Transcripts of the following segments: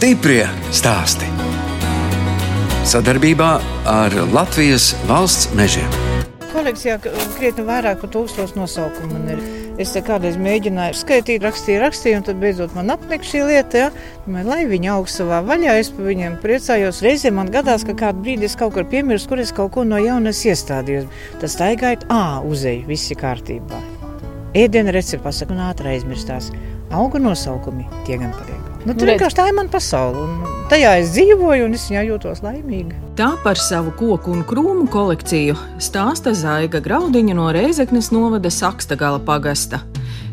Stiprie stāsti. Sadarbībā ar Latvijas valsts mežiem. Kolekcijā krietni vairāk par tūkstošu nosaukumu man ir. Es te kādreiz mēģināju skaitīt, rakstīju, rakstīju, un tad beidzot man apnika šī lieta. Ja? Man, lai viņi aug savā vaļā, es par viņiem priecājos. Reizē man gadās, ka kādu brīdi es kaut kur piemirstu, kur es kaut ko no jaunas iestādījos. Tas staigājot, ā, uzēju, viss ir kārtībā. Ēdienu recepti pasaka, un ātri aizmirstās. Auga nosaukumi tie gan paliek. Nu, tur vienkārši tā ir mana pasaule. Un tajā es dzīvoju, un es viņā jūtos laimīga. Tā par savu koku un krūmu kolekciju stāsta Zaiga Graudiņa no Reizeknes novada Sakstagala pagasta.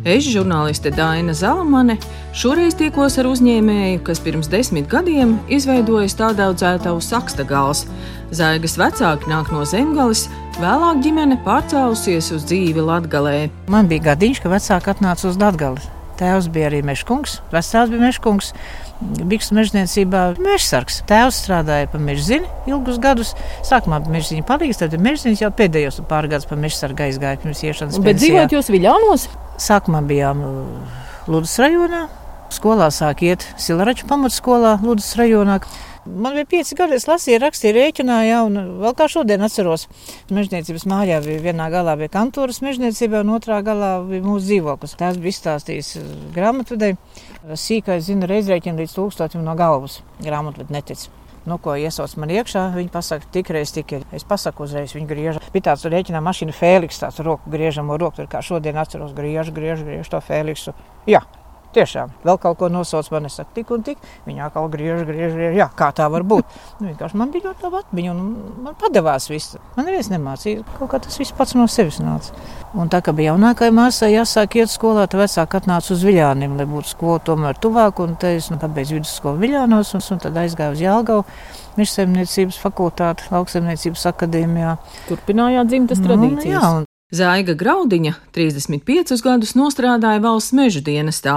Es, žurnāliste Daina Zalamane, šoreiz tikos ar uzņēmēju, kas pirms desmit gadiem izveidoja tādaudzētavu Sakstagals. Zaigas vecāki nāk no Zemgales, vēlāk ģimene pārcēlusies uz dzīvi Latgalē. Man bija gadiņš, ka vecāki atnāca uz Latgali. Tēvs bija arī mežkungs, vecāks bija mežkungs. Biksu mežniecībā mežsargs. Tēvs strādāja pa mežziņu ilgus gadus. Sākumā bija mežziņa palīgs, tad mežziņas jau pēdējos pāris gadus pa mežsargu aizgāja pirms iešanas. Bet dzīvojat jūs Viļānos? Sākumā bijām Lūdzu rajonā. Skolā sāk iet Silaraču pamatskolā Lūdzu rajonā. Man bija pieci gadi, es lasīju, rakstīju, rēķināju, un vēl kā šodien atceros. Mežniecības mājā bija vienā galā bija kantūras mežniecība, un otrā galā bija mūsu dzīvoklis. Tās bija izstāstījis grāmatvedēji. Sīkais zina reizrēķinu līdz tūkstotim no galvas. Grāmatved netic. Nu, ko iesauc man iekšā, viņi pasaka, tikreiz tik ir. Es pasaku uzreiz, viņi griež. Bija tāds rēķinā mašīna Fēliks, tāds roku griežamo roku, tur kā šodien atceros, griež, griež, griež to Fēliksu. Jā, Tiešām, vēl kaut ko nosauc, man ir tik un tik. Viņa atkal griež, griež, griež. Jā, kā tā var būt? Nu, man bija ļoti laba atmiņa, un man padevās viss. Man neviens nemācīja, kaut kā tas viss pats no sevis nāca. Un tā kā bija jaunākajai māsai jāsāk iet skolā, tad vecāki atnāca uz Viļāniem, lai būtu skola tomēr tuvāk. Un te es nu, pabeidzu vidusskolu Viļānos, un, un tad aizgāju uz Jālgavu. Mežsaimniecības fakultāte, lauksaimniecības akadēmijā. Turpinājāt dzimtas Nu, tradīcijas. jā, un Zaiga Graudiņa 35 gadus strādāja valsts meža dienestā,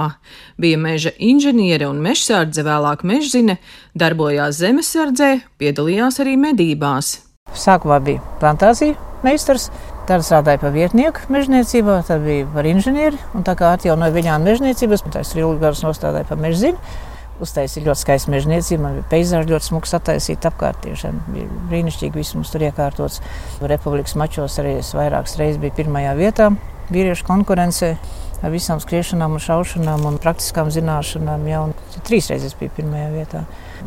bija meža inženiere un mežsardze, vēlāk mežzine, darbojās zemesardzē, piedalījās arī medībās. Sākumā bija plantācija meistars, tad strādāja par vietnieku mežniecībā, tad bija par inženieri. Un tā kā atjaunoja viņām mežniecības, tad es ilgi gadus nostādīju par mežzini. Uztaisīja ļoti skaistu mežniecību, man bija peizāžu ļoti smuks attaisīt apkārt. Tiešām bija brīnišķīgi, viss mums tur iekārtots. Republikas mačos arī es vairākas reizes biju pirmajā vietā vīriešu konkurencē. Ar visām skriešanām, un šaušanām un praktiskām zināšanām. Jā, un trīs reizes biju pirmajā vietā.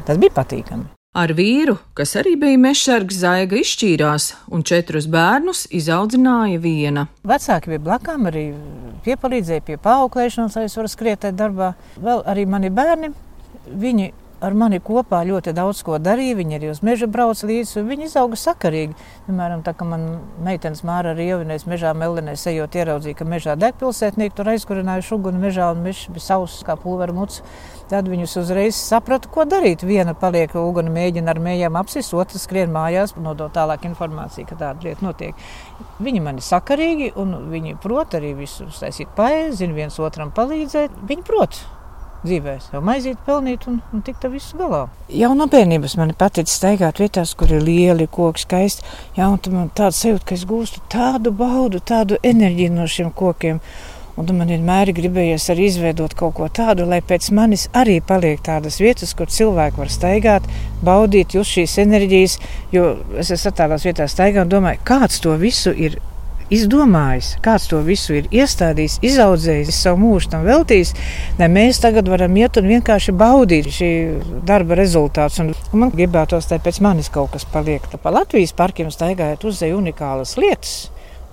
Tas bija patīkami. Ar vīru, kas arī bija mežsargs, Zaiga izšķīrās un četrus bērnus izaudzināja viena. Vecāki bija blakām, arī piepalīdzēja pie paauklēšanas, lai es varētu skriet tajā darbā. Vēl arī mani bērni, viņi ar mani kopā ļoti daudz ko darīja. Viņi arī uz meža brauca līdzi, un viņi izauga sakarīgi. Piemēram, tā kā man meitenes māra arī ievinēs mežā melinēs, ejot ieraudzīja, ka mežā deg pilsētnieki tur aizkurinājuši uguni mežā, un mežs bija sauss kā pulvera muts. Tad viņus uzreiz saprata, ko darīt. Viena paliek uguni, mēģina ar mējām apsist, otra skrien mājās, nodot tālāk informāciju, ka tāda lieta notiek. Viņi man ir sakarīgi, un viņi prot arī visu saistīt paēst, zina viens otram palīdzēt. Viņi prot dzīvē, jau maizīt, pelnīt un, un tikt visu galā. Jau no bērnības man patīk staigāt vietās, kur ir lieli koki, skaisti. Jā, un man tāds sajūta, ka es gūstu tādu baudu, tādu enerģiju no šiem kokiem. Un man vienmēr ir gribējies arī izveidot kaut ko tādu, lai pēc manis arī paliek tādas vietas, kur cilvēki var staigāt, baudīt, šīs enerģijas. Jo es esmu tādās vietās staigājis un domāju, kāds to visu ir izdomājis, kāds to visu ir iestādījis, izaudzējis, savu mūžu tam veltījis, lai mēs tagad varam iet un vienkārši baudīt šī darba rezultātus. Un man gribētos, lai pēc manis kaut kas paliek. Pa Latvijas parkiem staigājot, uzzēja unikālas lietas.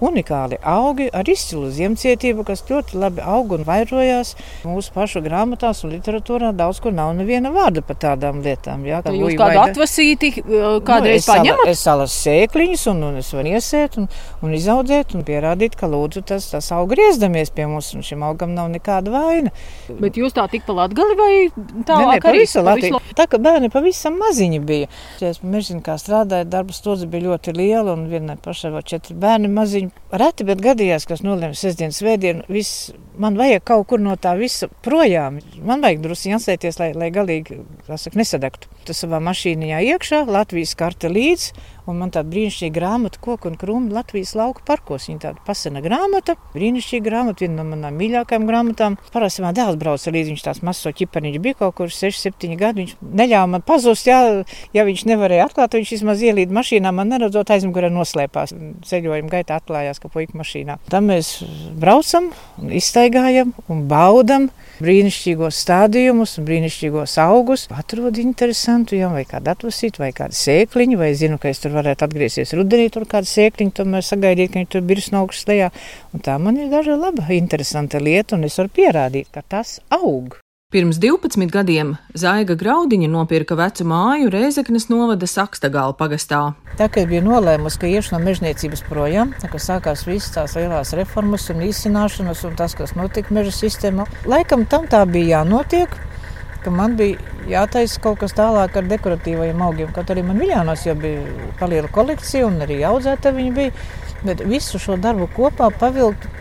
Unikāli augi ar izcilu ziemcietību, kas ļoti labi aug un vairojās mūsu pašu grāmatās un literatūrā. Daudz kur nav neviena vārda par tādām lietām. Jā, Tad jūs kādu atvasīti kādreiz nu, es sala- paņemat? Es salas sēkliņus, un, un es varu iesēt un, un izaudzēt un pierādīt, ka lūdzu tas, tas aug griezdamies pie mums, un šim augam nav nekāda vaina. Bet jūs tā tik pa latgali vai tālāk arī? visu Latviju. Tā kā bērni pavisam maziņi bija. Ja Es mežģinu, kā strādāju, darba stundze bija ļoti liela, un vienai pašai vēl četri bērni maziņi reti, bet gadījās, kas nolēma sestdienas svētdienu, viss man vajag kaut kur no tā visa projām. Man vajag drusku jāsēties, lai, lai galīgi saka, nesadegtu. Tas savā mašīnā iekšā, Latvijas karte līdzi. Un man tāda brīnišķīga grāmata, koku un krūmu Latvijas lauka parkos. Viņa tāda pasena grāmata, brīnišķīga grāmata, viena no manām mīļākajām grāmatām. Parasti man dēls brauca līdzi, viņš tās mazs ķipaniņš bija kaut kur 6, 7 gadi. Viņš neļāva man pazust, jā, ja viņš nevarēja atklāt, viņš vismaz ielīd mašīnā, man neredzot aizmugurē noslēpās. Ceļojuma gaitā atklājās, ka puika mašīnā. Tam mēs braucam, izstaigājam un baudam brīnišķīgos stādījumus, brīnišķīgos augus. Atrod interesantu, jau vai kādu atvasīt, vai kādu sēkliņu, vai zinu, ka es tur varētu atgriezties rudenī, tur kādu sēkliņu, tomēr sagaidīt, ka viņi tur birs no augšas lejā. Un tā man ir daža laba, interesanta lieta, un es varu pierādīt, ka tas aug. Pirms 12 gadiem Zaiga Graudiņa nopirka vecu māju Rēzeknes novada Sakstagāla pagastā. Tā kā bija nolēmusi, ka iešu no mežniecības projām, tā kā sākās visas tās lielās reformas un īstenošanas un tas, kas notika meža sistēmā, laikam tam tā bija jānotiek, ka man bija jātaisa kaut kas tālāk ar dekoratīvajiem augiem. Kaut arī man viļānos jau bija paliela kolekcija un arī audzēta viņa bija, bet visu šo darbu kopā pavilkt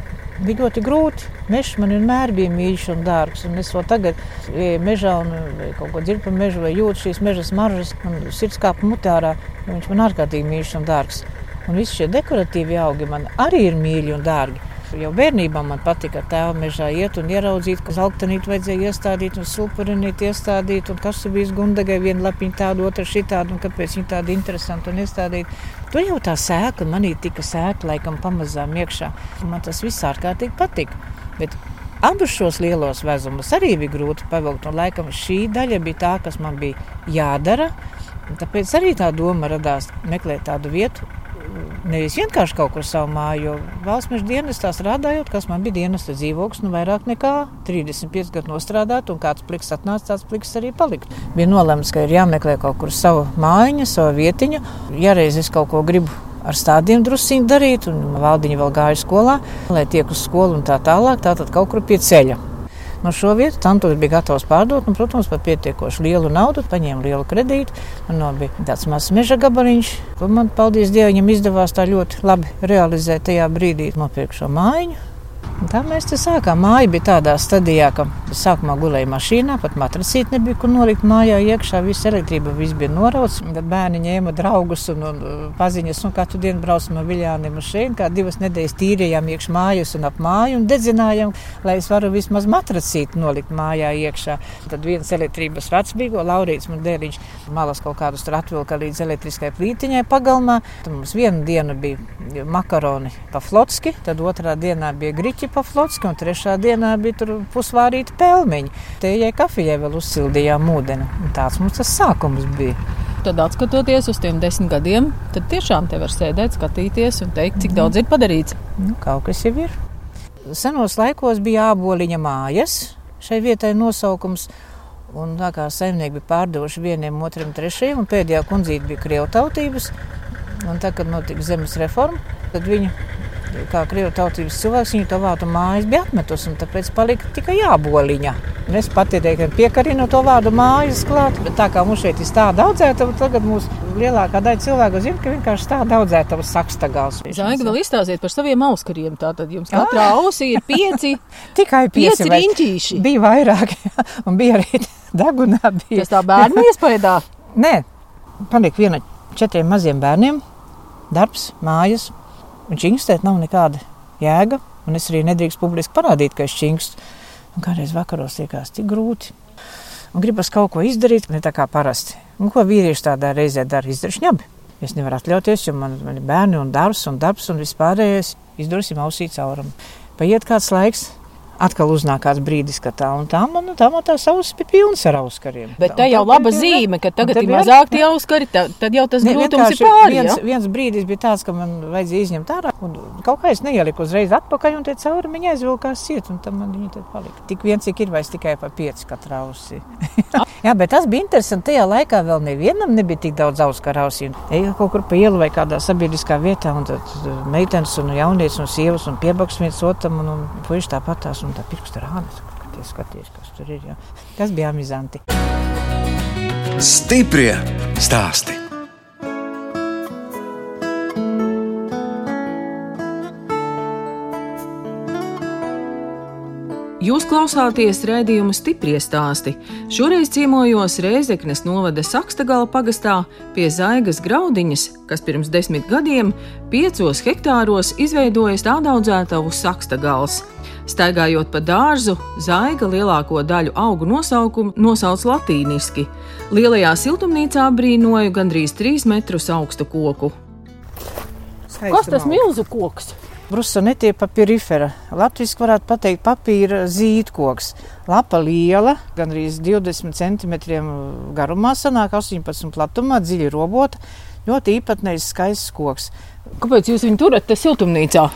bija ļoti grūti. Mežs man vienmēr bija mīļš un dārgs. Un es vēl tagad eju mežā un kaut ko dzirdu par mežu vai jūtu šīs meža smaržas. Man sirds kāp mutē ārā, viņš man ārkārtīgi mīļš un dārgs. Un visi šie dekoratīvi augi man arī ir mīļi un dārgi. Jau bērnībā man patika ar tēvu mežā iet un ieraudzīt, ka zeltainīti vajadzēja iestādīt un sulpurinīt iestādīt. Un kas bija gundagai, viena lapiņa tāda, otra šitāda, un kāpēc viņa tāda interesanta un iestādīt. Tur jau tā sēkla manī tika sēkla laikam pamazām iekšā. Man tas viss ārkārtīgi patika. Bet Abus šos lielos vezumus arī bija grūti pavilkt. Laikam, šī daļa bija tā, kas man bija jādara. Tāpēc arī tā doma radās meklēt tādu vietu, nevis vienkārši kaut kur savu māju, jo valsts meža dienestā strādājot, kas man bija dienesta dzīvoklis, nu vairāk nekā 35 gadu nostrādāt, un kāds pliks atnāca, tāds pliks arī palikt. Bija nolēmts, ka ir jāmeklē kaut kur savu mājiņu, savu vietiņu. Ja reiz es kaut ko gribu ar stādiem druskuļi darīt, un valdiņa vēl gāja skolā, lai tiek uz skolu un tā tālāk, tātad kaut kur pie ceļa. No šo vietu Tantūrs bija gatavs pārdot, un, protams, par pietiekoši lielu naudu, paņēma lielu kredītu. Man bija tāds mazs meža gabaliņš, ko man, paldies Dievam, izdevās tā ļoti labi realizēt tajā brīdī. Nopirku šo mājiņu, Tā mēs te sākām. Māja bija tādā stadijā, ka sākumā gulēja mašīnā, pat matracīt nebija, kur nolikt mājā iekšā. Visa elektrība viss bija norauts. Tad bērni ņēma draugus un, un paziņas, un katru dienu braucam no Viljāniem uz šeit. Kā divas nedēļas tīrījām iekšā mājas un ap māju un dedzinājām, lai es varu vismaz matracīt nolikt mājā iekšā. Tad viens elektrības vecs bija, Laurīts man dēliņš malas kaut kādus tur atvilka līdz elektriskai plītiņai pagalmā. Tad mums vienu dienu bija makaroni pa flotski, tad otrā dienā bija griķi pa flotski, un trešā dienā bija pusvārīta pelmeņa. Tējai kafijai vēl uzsildījām ūdeni. Un tāds mums tas sākums bija. Tad, skatoties uz tiem desmit gadiem, tad tiešām te var sēdēt, skatīties un teikt, cik daudz ir padarīts. Nu, kaut kas jau ir. Senos laikos bija āboliņa mājas, šai vietai nosaukums. Un tā kā saimnieki bija pārdevuši vienam, otram, trešajam, un pēdējā kundzīte bija krievu tautības, un tā, kad notika zemes reforma, tad viņa kā krievu tautības cilvēks, viņa to vārdu mājas bija atmetusi, un tāpēc palika tikai jāboliņa. Un es patiesībā piekarinu to vārdu mājas klāt, bet tā kā mums šeit ir tāda audzētava, tagad mūsu lielākā daļa cilvēku zina, ka vienkārši tāda audzētava sakstagals. Zaiga vēl izstāstiet par saviem auskariem, tātad jums katrā ausī ir pieci. Tikai pieci, pieci riņķīši. Bija vairāk, un bija arī degunā. Bija. Tas tā bērnu iespējā? Nē, palika viena četriem maziem bērniem, darbs, mājas, Un čingstēt nav nekāda jēga, un es arī nedrīkst publiski parādīt, ka es čingstu. Un kādreiz vakaros liekas tik grūti. Un gribas kaut ko izdarīt, ne tā kā parasti. Un ko vīrieši tādā reizē dara? Izdara šņabi. Es nevaru atļauties, jo man, man ir bērni un darbs un darbs un vispārējais. Izdarīsim ausī caurumu. Paiet kāds laiks, atkal uznāk kāds brīdis, ka tā un tā man, tā, man tās ausis bija pilnas ar auskariem. Bet tā, tā jau laba zīme, ka tagad ir mazāk tie auskari, tad, tad jau tas grūtums ir pāri. Viens, ja? viens brīdis bija tāds, ka man vajadzēja izņemt ārā, un kaut kā es neieliku uzreiz atpakaļ, un tie cauri viņa aizvilkās ciet, un tam man viņa tad palika. Tik viens, cik ir, vairs tikai pa pieci katrā ausī. Jā, bet tas bija interesanti. Tajā laikā vēl nevienam nebija tik daudz auskaru ausī. Eja kaut kur pa ielu vai kādā sabiedriskā vietā, un tad meitenes un jaunietis un sievas un piebaks viens otram, un, un puiši tāpatās un tā pirksta rādes. Skaties, skaties, kas tur ir. Jā. Tas bija amizanti. Stiprie stāsti. Jūs klausāties raidījuma stipri stāstī. Šoreiz ciemojos Reizeknes novada Sakstagala pagastā pie Zaigas graudiņas, kas pirms desmit gadiem piecos hektāros izveidoja stādaudzētavu Sakstagals. Staigājot pa dārzu, Zaiga lielāko daļu augu nosaukumu nosauc latīniski. Lielajā siltumnīcā brīnoju gandrīz trīs metrus augstu koku. Kas tas milzu koks? Brusonetie papīrifera. Latvijas varētu pateikt papīra zīdkoks. Lapa liela, gandrīz 20 cm garumā, sanāk 18 platumā, dziļi robota. Ļoti īpatnējs skaists koks. Kāpēc jūs viņu turat te siltumnīcā?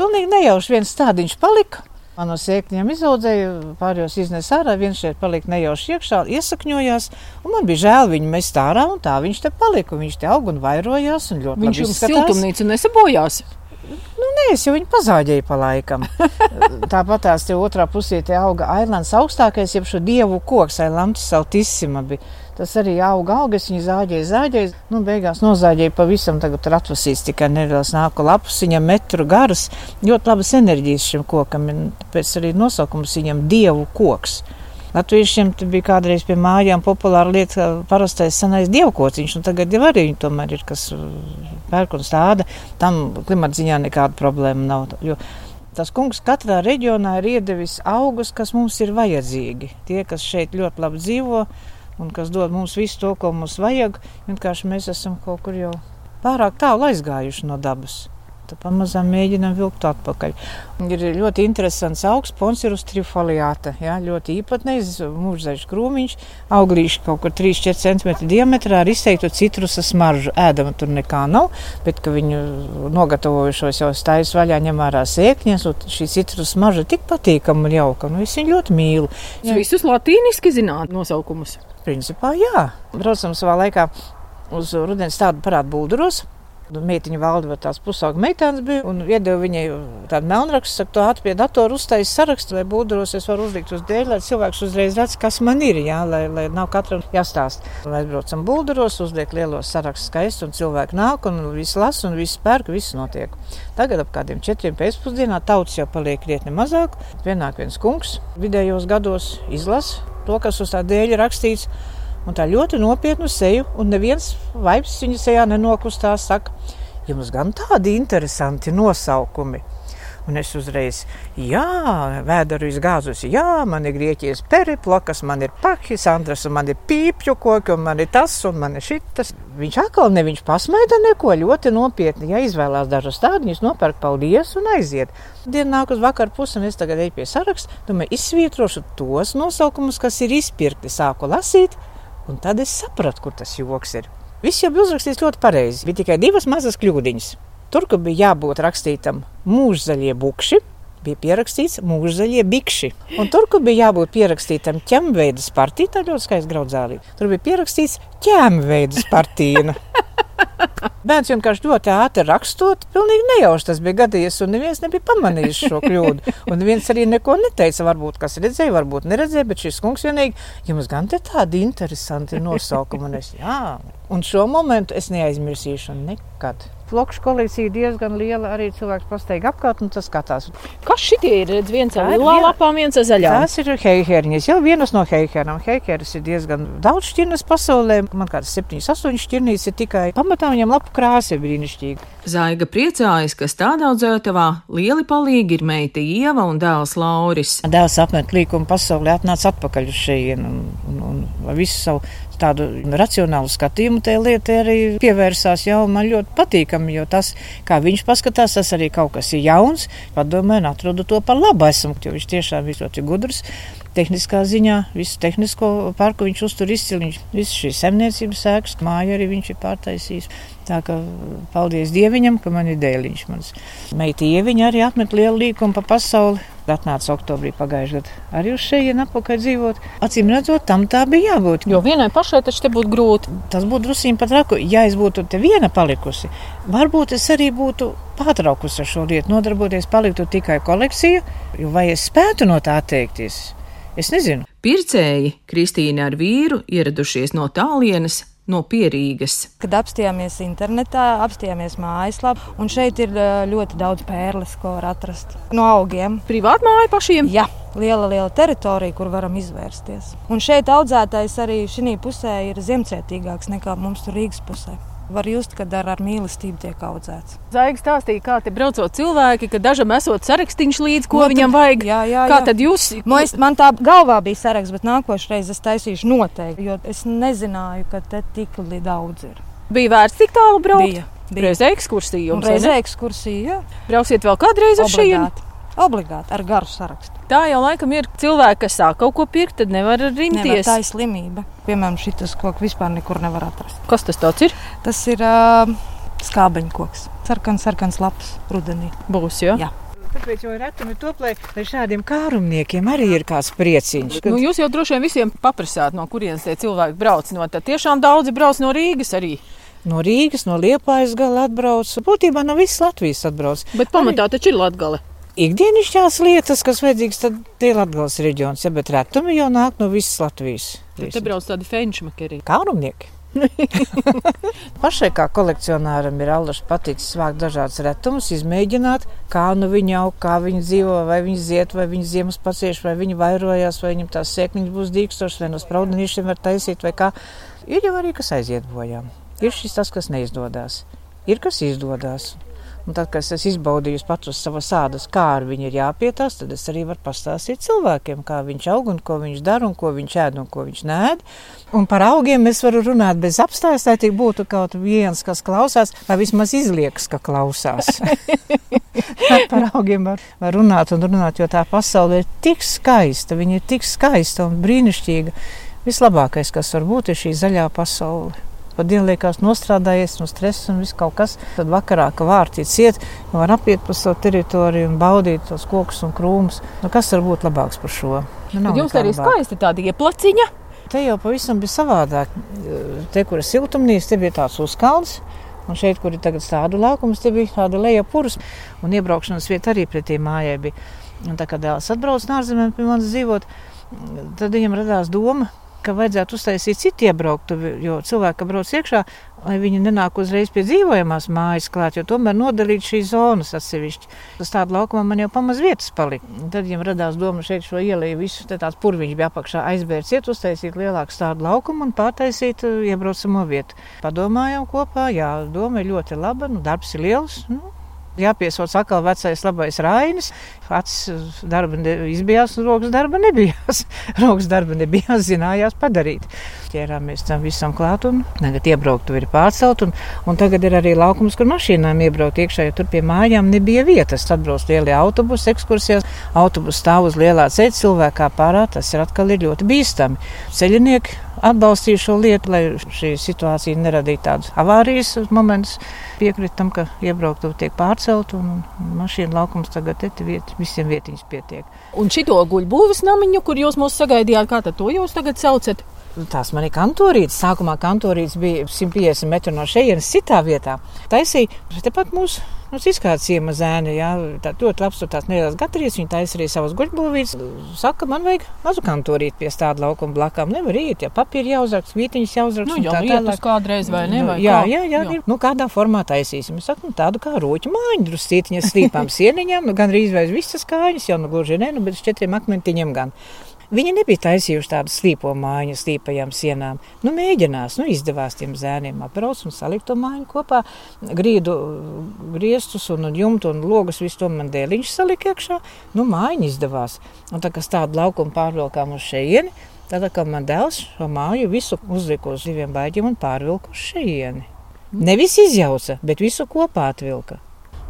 Pilnīgi nejauši viens tādiņš palika. Man no sēkļiem izaudzēja, pārējos iznesa ārā, viens šeit palika nejauši iekšā, iesakņojās. Man bija žēl viņu mest ārā, un tā viņš te palika. Viņš te aug un vairojās. Un viņš jums siltumnīcu nesabojās. Nu, nē, es jau viņu pazāģēju pa laikam. Tāpat tās te otrā pusē te auga Ailands augstākais, jeb šo dievu koks, Ailands Saltissima bija. Tas arī auga augas, viņa zāģēja, zāģēja. Nu, beigās nozāģēja pavisam, tagad ir atvasīts tikai nedaudz nāku lapus, viņam metru garas. Ļoti labas enerģijas šim kokam, tāpēc arī nosaukums viņam dievu koks. Latviešiem bija kādreiz pie mājām populāra lieta, parastais senais dievkociņš, un tagad jau arī tomēr ir kas uh, pērk un stāda. Tam klimata ziņā nekāda problēma nav. Jo tas kungs katrā reģionā ir iedevis augus, kas mums ir vajadzīgi. Tie, kas šeit ļoti labi dzīvo un kas dod mums visu to, ko mums vajag, vienkārši mēs esam kaut kur jau pārāk tālu aizgājuši no dabas. Pamazām mēģinām vilkt atpakaļ. Ir ļoti interesants augs, Ponsirus trifoliāta. Jā, ļoti īpatnējs, mūžzaļš krūmiņš, auglīši kaut kur 3-4 cm diametrā ar izteiktu citrusa smaržu. Ēdama tur nekā nav, bet, ka viņu nogatavojušos jau stājas vaļā, ņem ārā sēkņas, un šī citrusa smarža tik patīkama un jauka. Nu, es viņu ļoti mīlu. Jūs visus latīniski zināt nosaukumus? Principā, jā. Braucam savā laikā uz rudens tādu parādu būduros. Meitiņa valda tās pusauga meitenes bija un iedeva viņai tādu melnrakstu, saka, to ātri pie datora uztaisīt sarakstu, vai būdros es varu uzlikt uz dēļ, lai cilvēks uzreiz redz, kas man ir, jā, lai, lai nav katram jāstāst. Lai braucam būdros, uzliek lielos sarakstus skaisti un cilvēki nāk un viss lasa un viss pērk, viss notiek. Tagad ap kādiem četriem pēcpusdienā tautas jau paliek krietni mazāk. Pienāk viens kungs vidējos gados izlasa to, kas uz tā dēļa rakstīts un tā ļoti nopietnu seju, un neviens vaips viņa sejā nenokustās, saka, jums gan tādi interesanti nosaukumi. Un es uzreiz, jā, vēdaru izgāzusi, jā, man ir grieķijas periplokas, man ir pakis, Andras, un man ir pīpju koki, un man ir tas, un man ir šitas. Viņš atkal ne viņš pasmaida neko ļoti nopietni. Ja izvēlās dažus tādus, nopērk paldies un aiziet. Diena nāk uz vakaru pusi, un es tagad eju pie saraksta, domāju, izsvītrošu tos nosaukumus, kas ir izpirkti. Sāku lasīt, Un tad es sapratu, kur tas joks ir. Viss jau bija uzrakstīts ļoti pareizi. Bija tikai divas mazas kļūdiņas. Tur, kur bija jābūt rakstītam mūžzaļie bukši, bija pierakstīts mūžzaļie bikši. Un tur, kur bija jābūt pierakstītam ķemveidas partija, tā ļoti skaisti graudzālī, tur bija pierakstīts ķemveidas partija. Bērns vienkārši ļoti ātri rakstot, pilnīgi nejauši tas bija gadījies, un neviens nebija pamanījis šo kļūdu. Un viens arī neko neteica, varbūt kas redzēja, varbūt neredzēja, bet šis kungs vienīgi, jums gan te tādi interesanti nosaukumi, un es, jā, un šo momentu es neaizmirsīšu nekad. Flokšu kolekcija diezgan liela. Arī cilvēks pasteigā apkārt un tas skatās. Kas šitie ir? Redz, viens ar lielām lapām, viens ar zaļām. Tas ir heiherņas. Jau vienas no heiherām. Heiheras ir diezgan daudz šķirnes pasaulē. Man kādas 7, 8 šķirnīs ir tikai pamatā viņam lapu krāsa ir brīnišķīga. Zaiga priecājas, ka stādaudzētavā lieli palīgi ir meita Ieva un dēls Lauris. Dēls apmet līkumu pasaulē atnāca atpakaļ uz un, un, un, un visu savu tādu racionālu skatījumu tajā lietā arī pievērsās. Jau man ļoti patīkami, jo tas, kā viņš paskatās, tas arī kaut kas ir jauns. Padomāju, un atrodu to par labu esmu, jo viņš tiešām ir ļoti gudrs. Tehniskā ziņā, visu tehnisko parku viņš uztur izcili. Visu šīs zemniecības sēklas, māju arī viņš ir pārtaisījis. Tā kā paldies Dieviņam, ka man ir dēliņš. Mans meita Ieviņa arī atmet lielu līkumu pa pasauli. Atnāca oktobrī pagājušajā gadā arī uz šejienes apakaļ dzīvot. Acīm redzot, tam tā bija jābūt. Jo vienai pašai taču te būtu grūti. Tas būtu drusīgi pat raku, ja es būtu te viena palikusi. Varbūt es arī būtu pārtraukusi ar šo lietu, nodarboties, paliktu tikai kolekcija, vai es spētu no tā atteikties? Es nezinu. Pircēji Kristīna ar vīru ieradušies no tālienes no Pierīgas. Kad apstājāmies internetā, apstājāmies mājaslapā, un šeit ir ļoti daudz pērles, ko var atrast no augiem. Privāti māja pašiem? Jā. Liela, liela teritorija, kur varam izvērsties. Un šeit audzētais arī šī pusē ir ziemcietīgāks nekā mums tur Rīgas pusē var just, kad ar, ar mīlestību tiek audzēts. Zaigs stāstīja, kā te braucot cilvēki, ka dažam esot sarakstīns līdzi, ko no, viņam vajag. Jā, jā, jā. Kā tad jūs? Man, man tā galvā bija saraksts, bet nākošais es taisīšu noteikti, jo es nezināju, ka te tik daudz ir. Bija vērts tik tālu braukt? Bija. bija. Reizē ekskursija jums? Reizē ekskursija, jā. Brauksiet vēl kādreiz uz šejienu? Obligāti ar garu sarakstu. Tā jau laikam ir cilvēki, kas sāk kaut ko pirkt, tad nevar rimties. Nevar, tā ir slimība. Piemēram, šis koks vispār nekur nevar atrast. Kas tas ir? Tas ir uh, skābeņu koks. Sarkans, sarkans lapas rudenī. Būs, jo? jā. Tāpēc jau retumi top, lai, lai šādiem kārumniekiem arī ir kāds prieciņš. Kad... Nu, jūs jau droši vien visiem paprasāt, no kurienes tie cilvēki brauc. No, tad tiešām daudzi brauc no Rīgas arī. No Rīgas, no Liepājas gala atbrauc. Būtībā no visas Latvijas atbrauc. Bet pamatā arī... taču ir Latgale ikdienišķās lietas, kas vajadzīgas, tad tie ir Latvijas reģions. Ja, bet retumi jau nāk no visas Latvijas. Tad te brauc tādi fenčmakeri. Kārumnieki. Pašai kā kolekcionāram ir allaž paticis vākt dažādas retumus, izmēģināt, kā nu viņi aug, kā viņi dzīvo, vai viņi ziet, vai viņi ziemas pacieš, vai viņi vairojās, vai viņam tās sēkliņas būs dīkstošas, vai no spraudenīšiem var taisīt, vai kā. Ir jau arī kas aiziet bojā. Ir šis tas, kas neizdodas. Ir kas izdodas. Un tad, kad es izbaudīju pats uz savas ādas, kā ar viņu ir jāpietās, tad es arī varu pastāstīt cilvēkiem, kā viņš aug un ko viņš dara un ko viņš ēd un ko viņš nēd. Un par augiem es varu runāt bez apstājas, lai tik būtu kaut viens, kas klausās, vai vismaz izliekas, ka klausās. par augiem var, var runāt un runāt, jo tā pasaule ir tik skaista, viņa ir tik skaista un brīnišķīga. Vislabākais, kas var būt, ir šī zaļā pasaule pa dienu liekas nostrādājies no stresa un viss kaut kas. Tad vakarā, kad vārti ciet, var apiet pa savu teritoriju un baudīt tos kokus un krūmus. Nu, kas var būt labāks par šo? Nu, jums arī skaisti tāda ieplaciņa. Te jau pavisam bija savādāk. Te, kur ir siltumnīca, te bija tāds uzkalns. Un šeit, kur ir tagad tādu laukumu, te bija tāda leja purus. Un iebraukšanas vieta arī pretī mājai bija. Un tā kā dēls atbrauc no ārzemēm pie manis dzīvot, tad viņam radās doma, ka vajadzētu uztaisīt citu iebrauktuvi, jo cilvēki brauc iekšā, lai viņi nenāk uzreiz pie dzīvojamās mājas klāt, jo tomēr nodalīt šīs zonas atsevišķi. Uz tādu laukumu man jau pamaz vietas palika. Tad viņam radās doma šeit šo ielēju visu, te tāds purviņš bija apakšā aizbērts, iet uztaisīt lielāku tādu laukumu un pārtaisīt uh, iebraucamo vietu. Padomājām kopā, jā, doma ir ļoti laba, nu, darbs ir liels. Nu, jāpiesauc atkal vecais labais Rainis. Acis darba izbijās, un rokas darba nebijās. rokas darba nebijās, zinājās padarīt. Ķērāmies tam visam klāt, un tagad iebraukt ir pārcelt, un, un tagad ir arī laukums, kur mašīnām iebraukt iekšā, jo tur pie mājām nebija vietas. Tad brauc lielie autobusi ekskursijās, autobusu stāv uz lielā ceļa, cilvēkā pārā, tas ir atkal ir ļoti bīstami. Ceļinieki atbalstīju šo lietu, lai šī situācija neradītu tādus avārijas momentus. Piekrītu tam, ka iebrauktu tiek pārcelt un mašīnu laukums tagad ir viet, visiem vietiņas pietiek. Un šito guļbūves namiņu, kur jūs mūs sagaidījāt, kā to jūs tagad saucat? Tās man ir kantorītes. Sākumā kantorītes bija 150 metru no šejienes, citā vietā. Taisīja tepat mūsu Nu, izkāpts ciema zēni, jā, tā ļoti labs tur tās nelielas gatavības. Viņa taisa arī savas guļbūvītes. Saka, man vajag mazu kantorīt pie tāda laukuma blakām. Nevar iet, ja papīri jāuzraksta, vītiņas jāuzraksta. Nu, jau tā tālāk kādreiz vai ne? Nu, jā, jā, jā, jā. Nu, kādā formā taisīsim. Es saku, nu, tādu kā roķu mājiņu, druscītiņas slīpām sieniņām, nu, gan izvērs visas kājas, jau nu gluži ne, nu, bet uz četriem akmentiņiem gan. Viņi nebija taisījuši tādu slīpo mājiņu, slīpajām sienām. Nu, mēģinās, nu, izdevās tiem zēniem apbraukt un salikt to mājiņu kopā. Grīdu griestus un jumtu un logus visu to man dēliņš salika iekšā. Nu, mājiņa izdevās. Un tā kā tādu laukumu pārvilkām uz šejieni, tad, kad man dēls šo māju visu uzlika uz diviem baigiem un pārvilka uz šejieni. Nevis izjauca, bet visu kopā atvilka.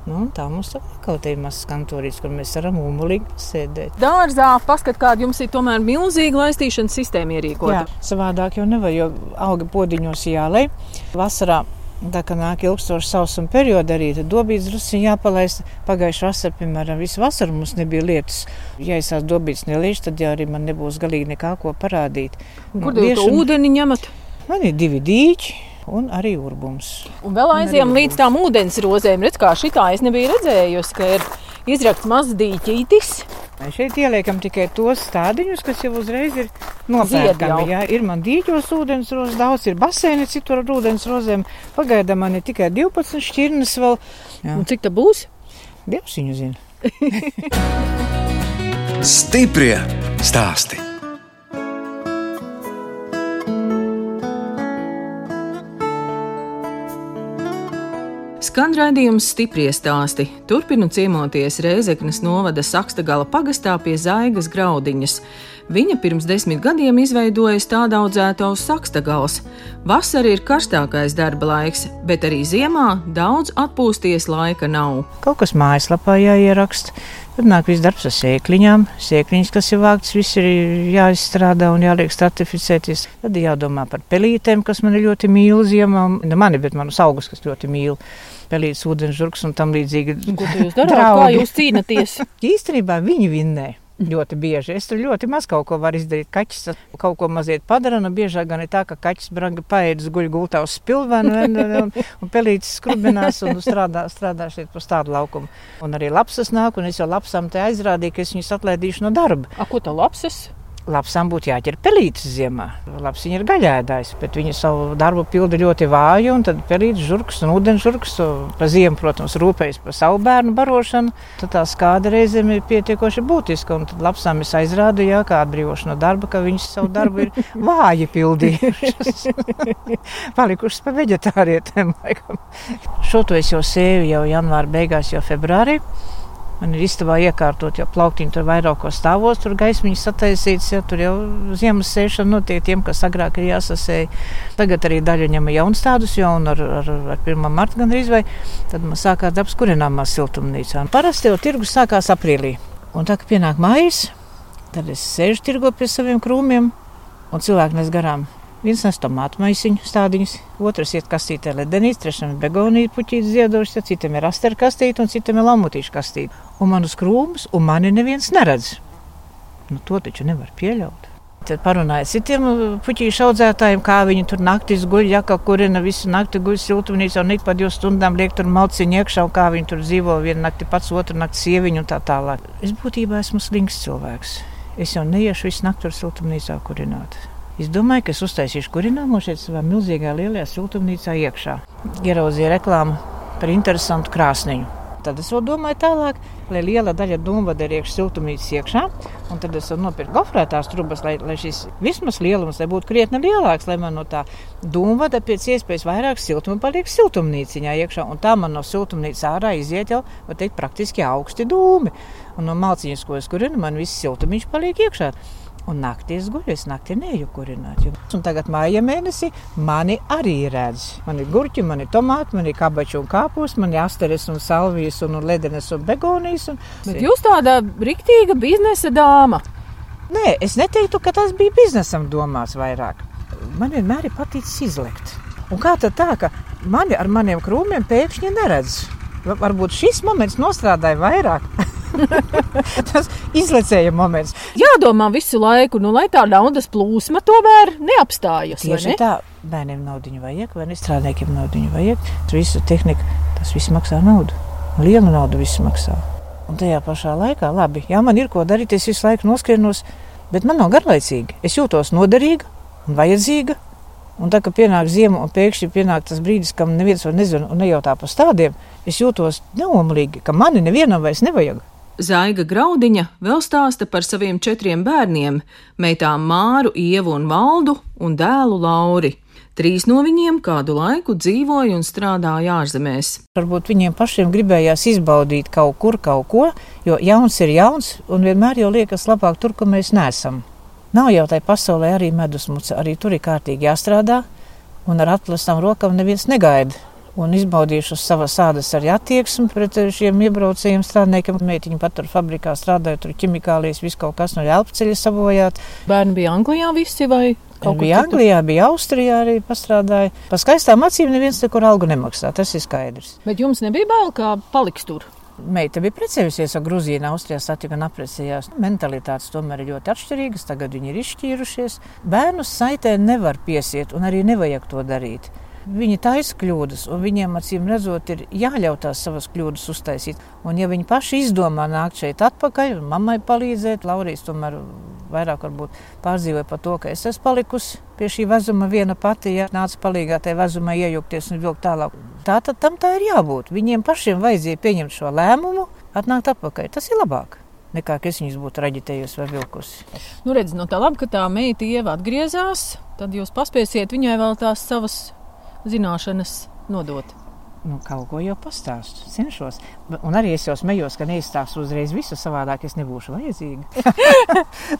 Nu, tā mums kaut kāda ir mazs kantorīts, kur mēs varam umulīgi sēdēt. Dārzā paskat, kāda jums ir tomēr milzīga laistīšanas sistēma ierīkota. Jā, savādāk jau nevar, jo auga podiņos jālai. Vasarā Tā kā nāk ilgstošs sausuma periods, arī dabīgs drusku jāpalaist. Pagājušā vasarā, piemēram, visu vasaru mums nebija lietas. Ja es tās dabīgs neliešu, tad jau arī man nebūs galīgi nekā ko parādīt. Kur nu, jūs to ūdeni ņemat? Man ir divi dīķi un arī urbums. Un vēl aizjām līdz tām ūdens rozēm. Redz, kā šitā es nebiju redzējusi, ka ir izrakts mazs dīķītis. Mēs šeit ieliekam tikai tos stādiņus, kas jau uzreiz ir nopērkami. Jā, ir man dīķos ūdens rozes, daudz ir baseini citur ar ūdens rozēm. Pagaidām man ir tikai 12 šķirnes vēl. Jā. Un cik tā būs? Dievs viņu zina. Stiprie stāsti. Skan raidījums stipri stāsti. Turpinu ciemoties Reizeknas novada Sakstagala pagastā pie Zaigas graudiņas. Viņa pirms desmit gadiem izveidoja tādu audzētu uz Sakstagals. Vasara ir karstākais darba laiks, bet arī ziemā daudz atpūsties laika nav. Kaut kas mājaslapā jāieraksta. Tad nāk viss darbs ar sēkliņām. Sēkliņas, kas ir vāktas, viss ir jāizstrādā un jāliek stratificēties. Tad jādomā par pelītēm, kas man ir ļoti mīl ziemā. Ne mani, bet manus augus, kas ļoti mīl. Pelīts, ūdensžurks un tam līdzīgi. Ko jūs darāt? Kā jūs cīnāties? Īstenībā viņi vinnē. Ļoti bieži. Es tur ļoti maz kaut ko varu izdarīt. Kaķis kaut ko mazliet padara. Nu, biežāk gan ir tā, ka kaķis branga paēdis guļ gultā uz spilvenu un, un, un, pelītis skrubinās un strādā, strādā šeit pa tādu laukumu. Un arī lapsas nāk, un es jau lapsām te aizrādīju, ka es viņus atlaidīšu no darba. A, ko tā lapsas? Lapsām būtu jāķer pelītis ziemā. Labs viņa ir gaļēdājs, bet viņa savu darbu pilda ļoti vāju, tad pelītis žurks un ūdenžurks pa ziemu, protams, rūpējas par savu bērnu barošanu. Tad tā skāda reizēm ir pietiekoši būtiska, un tad lapsām es aizrādu, jā, kā atbrīvošu no darba, ka viņas savu darbu ir vāji pildījušas. Palikušas pa veģetārietēm. laikam. Šo to es jau sēju jau janvāra beigās, jau februārī. Man ir istabā iekārtot, jau plauktiņi tur vairākos stāvos, tur gaismiņas sataisīts, ja tur jau ziemas sēšana notiek tiem, kas agrāk ir jāsasēja. Tagad arī daļa ņem jaunas tādus, jau un ar, ar, ar 1. martu gan izvai. Tad man sākās darbs kurināmā siltumnīcā. Un Parasti jau tirgus sākās aprīlī. Un tā, kad pienāk maijs, tad es sēžu tirgo pie saviem krūmiem un cilvēki nes garām. Viens nes tomātu maisiņu stādiņus, otrs iet kastītē ledenīs, trešam ir begonīte puķītes ziedošs, ja citam ir asteru kastīte un citam ir lamutīšu kastīte. Un man uz krūmus, un mani neviens neredz. Nu, to taču nevar pieļaut. Tad parunāja citiem uh, puķīšu audzētājiem, kā viņi tur naktīs guļ, ja kaut kurina visu nakti guļ siltumnīcā un ik pa divām stundām liek tur malciņu iekšā, un kā viņi tur dzīvo vienu nakti pats, otru nakti sieviņu un tā tālāk. Es būtībā esmu slings cilvēks. Es jau neiešu visu nakti tur siltumnīcā kurināt. Es domāju, ka es uztaisīšu kurināmo šeit savā milzīgā lielajā siltumnīcā iekšā. Ieraudzīju reklāmu par interesantu krāsniņu. Tad es vēl domāju tālāk, lai liela daļa dūmvada ir iekšā siltumnīcas iekšā. Un tad es nopirku gofrētās trubas, lai, lai šis vismaz lielums lai būtu krietni lielāks, lai man no tā dūmvada pēc iespējas vairāk siltuma paliek siltumnīciņā iekšā. Un tā man no siltumnīcas ārā iziet jau, var teikt, praktiski augsti dūmi. Un no malciņas, ko es kurinu, man viss siltumiņš paliek iekšā. Un naktī es guļu, es naktī neju kurināt. Un tagad māja mēnesī mani arī redz. Man ir gurķi, man ir tomāti, man ir kabači un kāpus, man ir asteris un salvijas un, un ledenes un begonijas. Un... Bet jūs tāda riktīga biznesa dāma. Nē, es neteiktu, ka tas bija biznesam domāts vairāk. Man vienmēr ir paticis izlekt. Un kā tad tā, ka mani ar maniem krūmiem pēkšņi neredz? Va- Varbūt šis moments nostrādāja vairāk. tas izlecēja moments. Jādomā visu laiku, nu, lai tā naudas plūsma tomēr neapstājas. Tieši ne? tā, bērniem naudu vajag, vai ne strādniekiem naudu vajag. Tur visu tehniku, tas viss maksā naudu. Lielu naudu viss maksā. Un tajā pašā laikā, labi, jā, man ir ko darīt, es visu laiku noskrienos, bet man nav garlaicīgi. Es jūtos noderīga un vajadzīga. Un tā, kad pienāk ziema un pēkšņi pienāk tas brīdis, kam neviens vairs nezina un nejautā par stādiem, es jūtos neomlīgi, ka mani nevienam vairs nevajag. Zaiga Graudiņa vēl stāsta par saviem četriem bērniem - meitām Māru, Ievu un Valdu un dēlu Lauri. Trīs no viņiem kādu laiku dzīvoja un strādāja ārzemēs. Varbūt viņiem pašiem gribējās izbaudīt kaut kur kaut ko, jo jauns ir jauns un vienmēr jau liekas labāk tur, kur mēs neesam. Nav jau tai pasaulē arī medusmuca, arī tur ir kārtīgi jāstrādā, un ar atklātām rokām neviens negaida. Un izbaudījuši savas ādas arī attieksmi pret šiem iebraucējiem strādniekiem. Meitiņa pat tur fabrikā strādāja, tur ķimikālijas, viss kaut kas no elpceļa sabojāt. Bērni bija Anglijā visi vai kaut kur bija citur? Anglijā, bija Austrijā arī pastrādāja. Pa skaistām acīm neviens nekur algu nemaksā, tas ir skaidrs. Bet jums nebija bail, kā paliks tur? Meita bija precējusies ar Grūzīnu, Austrijā satika un apprecējās. Mentalitātes tomēr ir ļoti atšķirīgas, tagad viņi ir izšķīrušies. Bērnus saitē nevar piesiet un arī nevajag to darīt. Viņi taisa kļūdas, un viņiem acīm redzot, ir jāļauj tās savas kļūdas uztaisīt. Un, ja viņi paši izdomā nākt šeit atpakaļ, mammai palīdzēt, Laurijas tomēr vairāk pārdzīvoja par to, ka es esmu palikusi pie šī vezuma viena pati, ja nāca palīgā tajā vezumā iejukties un vilkt tālāk. Tā tad tam tā ir jābūt. Viņiem pašiem vajadzēja pieņemt šo lēmumu, atnākt atpakaļ. Tas ir labāk nekā es viņus būtu raģitējusi vai vilkusi. Nu, redz, no tā labi, ka tā meita ieva atgriezās, tad jūs paspēsiet viņai vēl tās savas zināšanas nodot nu, kaut ko jau pastāstu. Cenšos. Un arī es jau smējos, ka neizstāstu uzreiz visu savādāk, es nebūšu vajadzīga.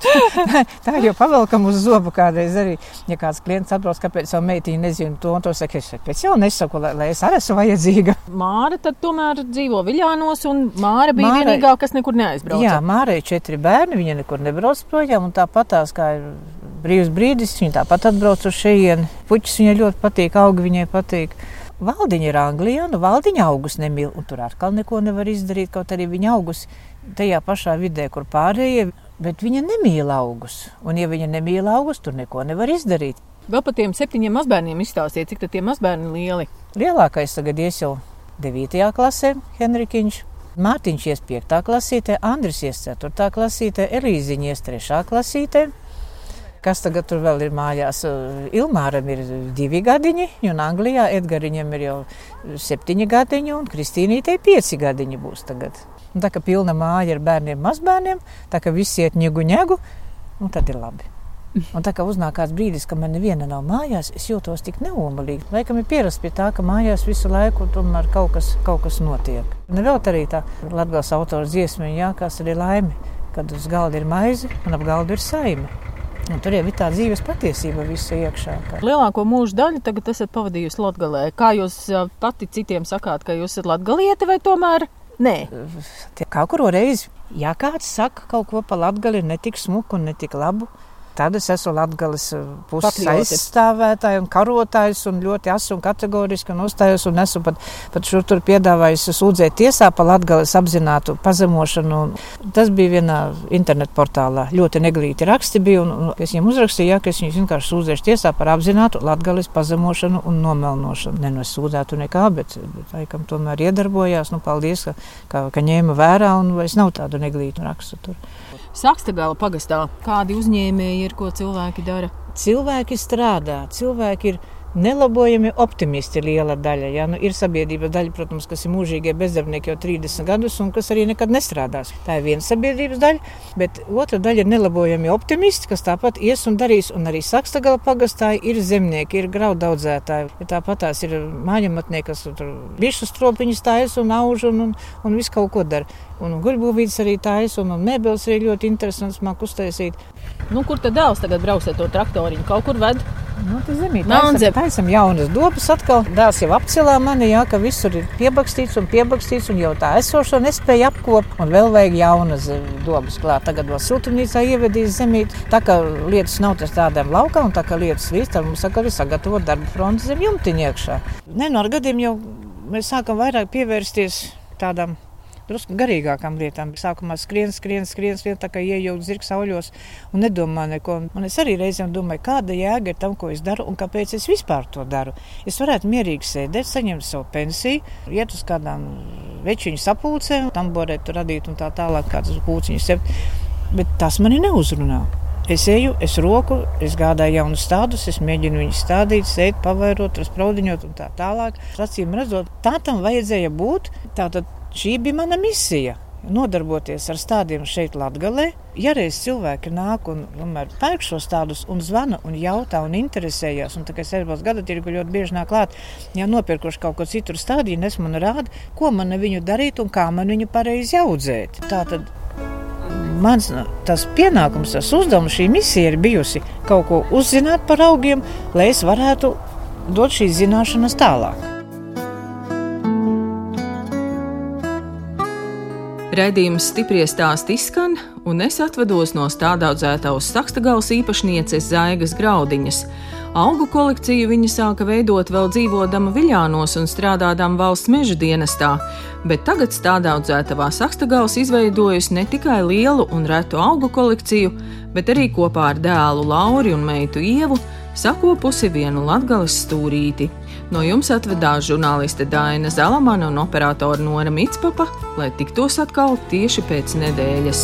tā jau pavelkam uz zobu kādreiz arī. Ja kāds klients atbrauc, kāpēc savu meitiņu nezinu to un to saka, es pēc jau nesaku, lai, lai es arī esmu vajadzīga. Māra tad tomēr dzīvo Viļānos un Māra bija Māra, vienīgā, kas nekur neaizbrauca. Jā, Māra ir četri bērni, viņa nekur nebrauc projām un tāpat tās kā ir brīvs brīdis, viņa tāpat atbrauc uz šejieni. Puķis viņai ļoti patīk, augi viņai patīk. Valdiņa ir Anglijā, nu Valdiņa augus nemīl, un tur atkal neko nevar izdarīt, kaut arī viņa augus tajā pašā vidē, kur pārējie, bet viņa nemīl augus, un ja viņa nemīl augus, tur neko nevar izdarīt. Vēl par tiem septiņiem mazbērniem izstāstiet, cik tie mazbērni lieli? Lielākais tagad ies jau 9. klasē, Henrikiņš. Mārtiņš ies 5. klasītē, Andris ies 4. klasītē, Elīziņa ies 3. klasītē. Kas tagad tur vēl ir mājās? Ilmāram ir divi gadiņi, un Anglijā Edgariņam ir jau septiņi gadiņi, un Kristīnītei pieci gadiņi būs tagad. Un tā kā pilna māja ar bērniem, mazbērniem, tā kā visi iet ņegu ņegu, un tad ir labi. Un tā kā uznāk kāds brīdis, ka man neviena nav mājās, es jūtos tik neomalīgi. Laikam ir pierasts pie tā, ka mājās visu laiku tomēr kaut kas, kaut kas notiek. Nevēl arī tā Latvijas autora dziesma, jā, kas arī laime, kad uz galda ir maize un ap galdu ir saime. Nu, tur jau ir tā dzīves patiesība visā iekšā. Kā. Lielāko mūža daļu tagad esat pavadījusi Latvijā. Kā jūs pati citiem sakāt, ka jūs esat latgalieti vai tomēr? Nē, kaut kur reizi, ja kāds saka kaut ko par latgali, ne tik smuku un ne tik labu, Tad es esmu Latvijas eh, puses aizstāvētāja un karotājs un ļoti asu un kategoriski un uzstājos un esmu pat, pat šur tur piedāvājis sūdzēt tiesā par Latvijas apzinātu pazemošanu. Tas bija vienā internetu portālā. Ļoti neglīti raksti bija un, un es viņiem uzrakstīju, ja, ka es viņus vienkārši sūdzēšu tiesā par apzinātu Latvijas pazemošanu un nomelnošanu. Ne no es sūdzētu nekā, bet, bet laikam tomēr iedarbojās. Nu, paldies, ka, ka, ka ņēma vērā un vairs nav tādu neglītu rakstu tur. Sakstagala pagastā kādi uzņēmēji ir, ko cilvēki dara? Cilvēki strādā, cilvēki ir Nelabojami optimisti liela daļa. Ja? Nu, ir sabiedrības daļa, protams, kas ir mūžīgie bezdarbnieki jau 30 gadus un kas arī nekad nestrādās. Tā ir viena sabiedrības daļa, bet otra daļa ir nelabojami optimisti, kas tāpat ies un darīs. Un arī Sakstagala pagastā ir zemnieki, ir graudu audzētāji. Ja tāpat tās ir mājamatnieki, kas tur bišu stropiņus taisa un auž un, un, un visu kaut ko dara. Un guļbūvītes arī taisa un, un mēbeles arī ļoti interesants māk uztaisīt. Nu, kur tad dēls tagad brauks ar to traktoriņu? Kaut kur ved? Nu, tas zemī taisam, taisam jaunas dobas atkal. Dēls jau apcelā mani, jā, ka visur ir piebakstīts un piebakstīts un jau tā esošo nespēja apkop. Un vēl vajag jaunas dobas klāt. Tagad vēl siltumnīcā ievedīs zemīt. Tā kā lietas nav tas tādām laukā un tā kā lietas līdz, tad mums saka arī sagatavot darba fronti zem jumtiņa iekšā. Nē, no ar gadiem jau mēs sākam vairāk pievērsties tādām drusku garīgākām lietām. Sākumā skrien, skrien, skrien, skrien tā kā iejūt zirgs sauļos un nedomā neko. Un es arī reizēm domāju, kāda jēga ir tam, ko es daru un kāpēc es vispār to daru. Es varētu mierīgi sēdēt, saņemt savu pensiju, iet uz kādām večiņu sapulcēm, tamborēt, radīt un tā tālāk, kādas pūciņas sev. Bet tas mani neuzrunā. Es eju, es roku, es gādāju jaunus tādus, es mēģinu viņus stādīt, sēt, pavairot, spraudiņot un tā tālāk. Acīm redzot, tā tam vajadzēja būt. Tātad Šī bija mana misija. Nodarboties ar stādiem šeit, Latvijā. Ja reiz cilvēki nāk un pērk šos tādus, un zvana, un jautā, un interesējas, un tā kā es Eiropas gada tirgu ļoti bieži nāk klāt, ja nopirkuši kaut ko citur stādīju, es man rādu, ko man viņu darīt un kā man viņu pareizi audzēt. Tā tad mans tas pienākums, tas uzdevums, šī misija ir bijusi kaut ko uzzināt par augiem, lai es varētu dot šīs zināšanas tālāk. Raidījums stipri stāst izskan, un es atvados no stādaudzētavas sakstagals īpašnieces Zaigas Graudiņas. Augu kolekciju viņa sāka veidot vēl dzīvodama Viļānos un strādādama valsts meža dienestā, bet tagad stādaudzētavā sakstagals izveidojusi ne tikai lielu un retu augu kolekciju, bet arī kopā ar dēlu Lauri un meitu Ievu sakopusi vienu latgales stūrīti. No jums atvedās žurnāliste Dāna Zalamana un operātora Nora Mitspapa, lai tiktos atkal tieši pēc nedēļas.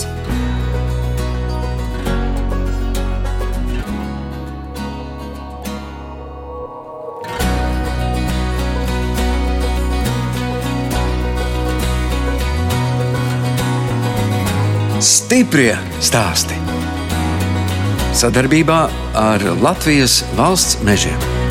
Stiprie stāsti. Sadarbībā ar Latvijas valsts mežiem.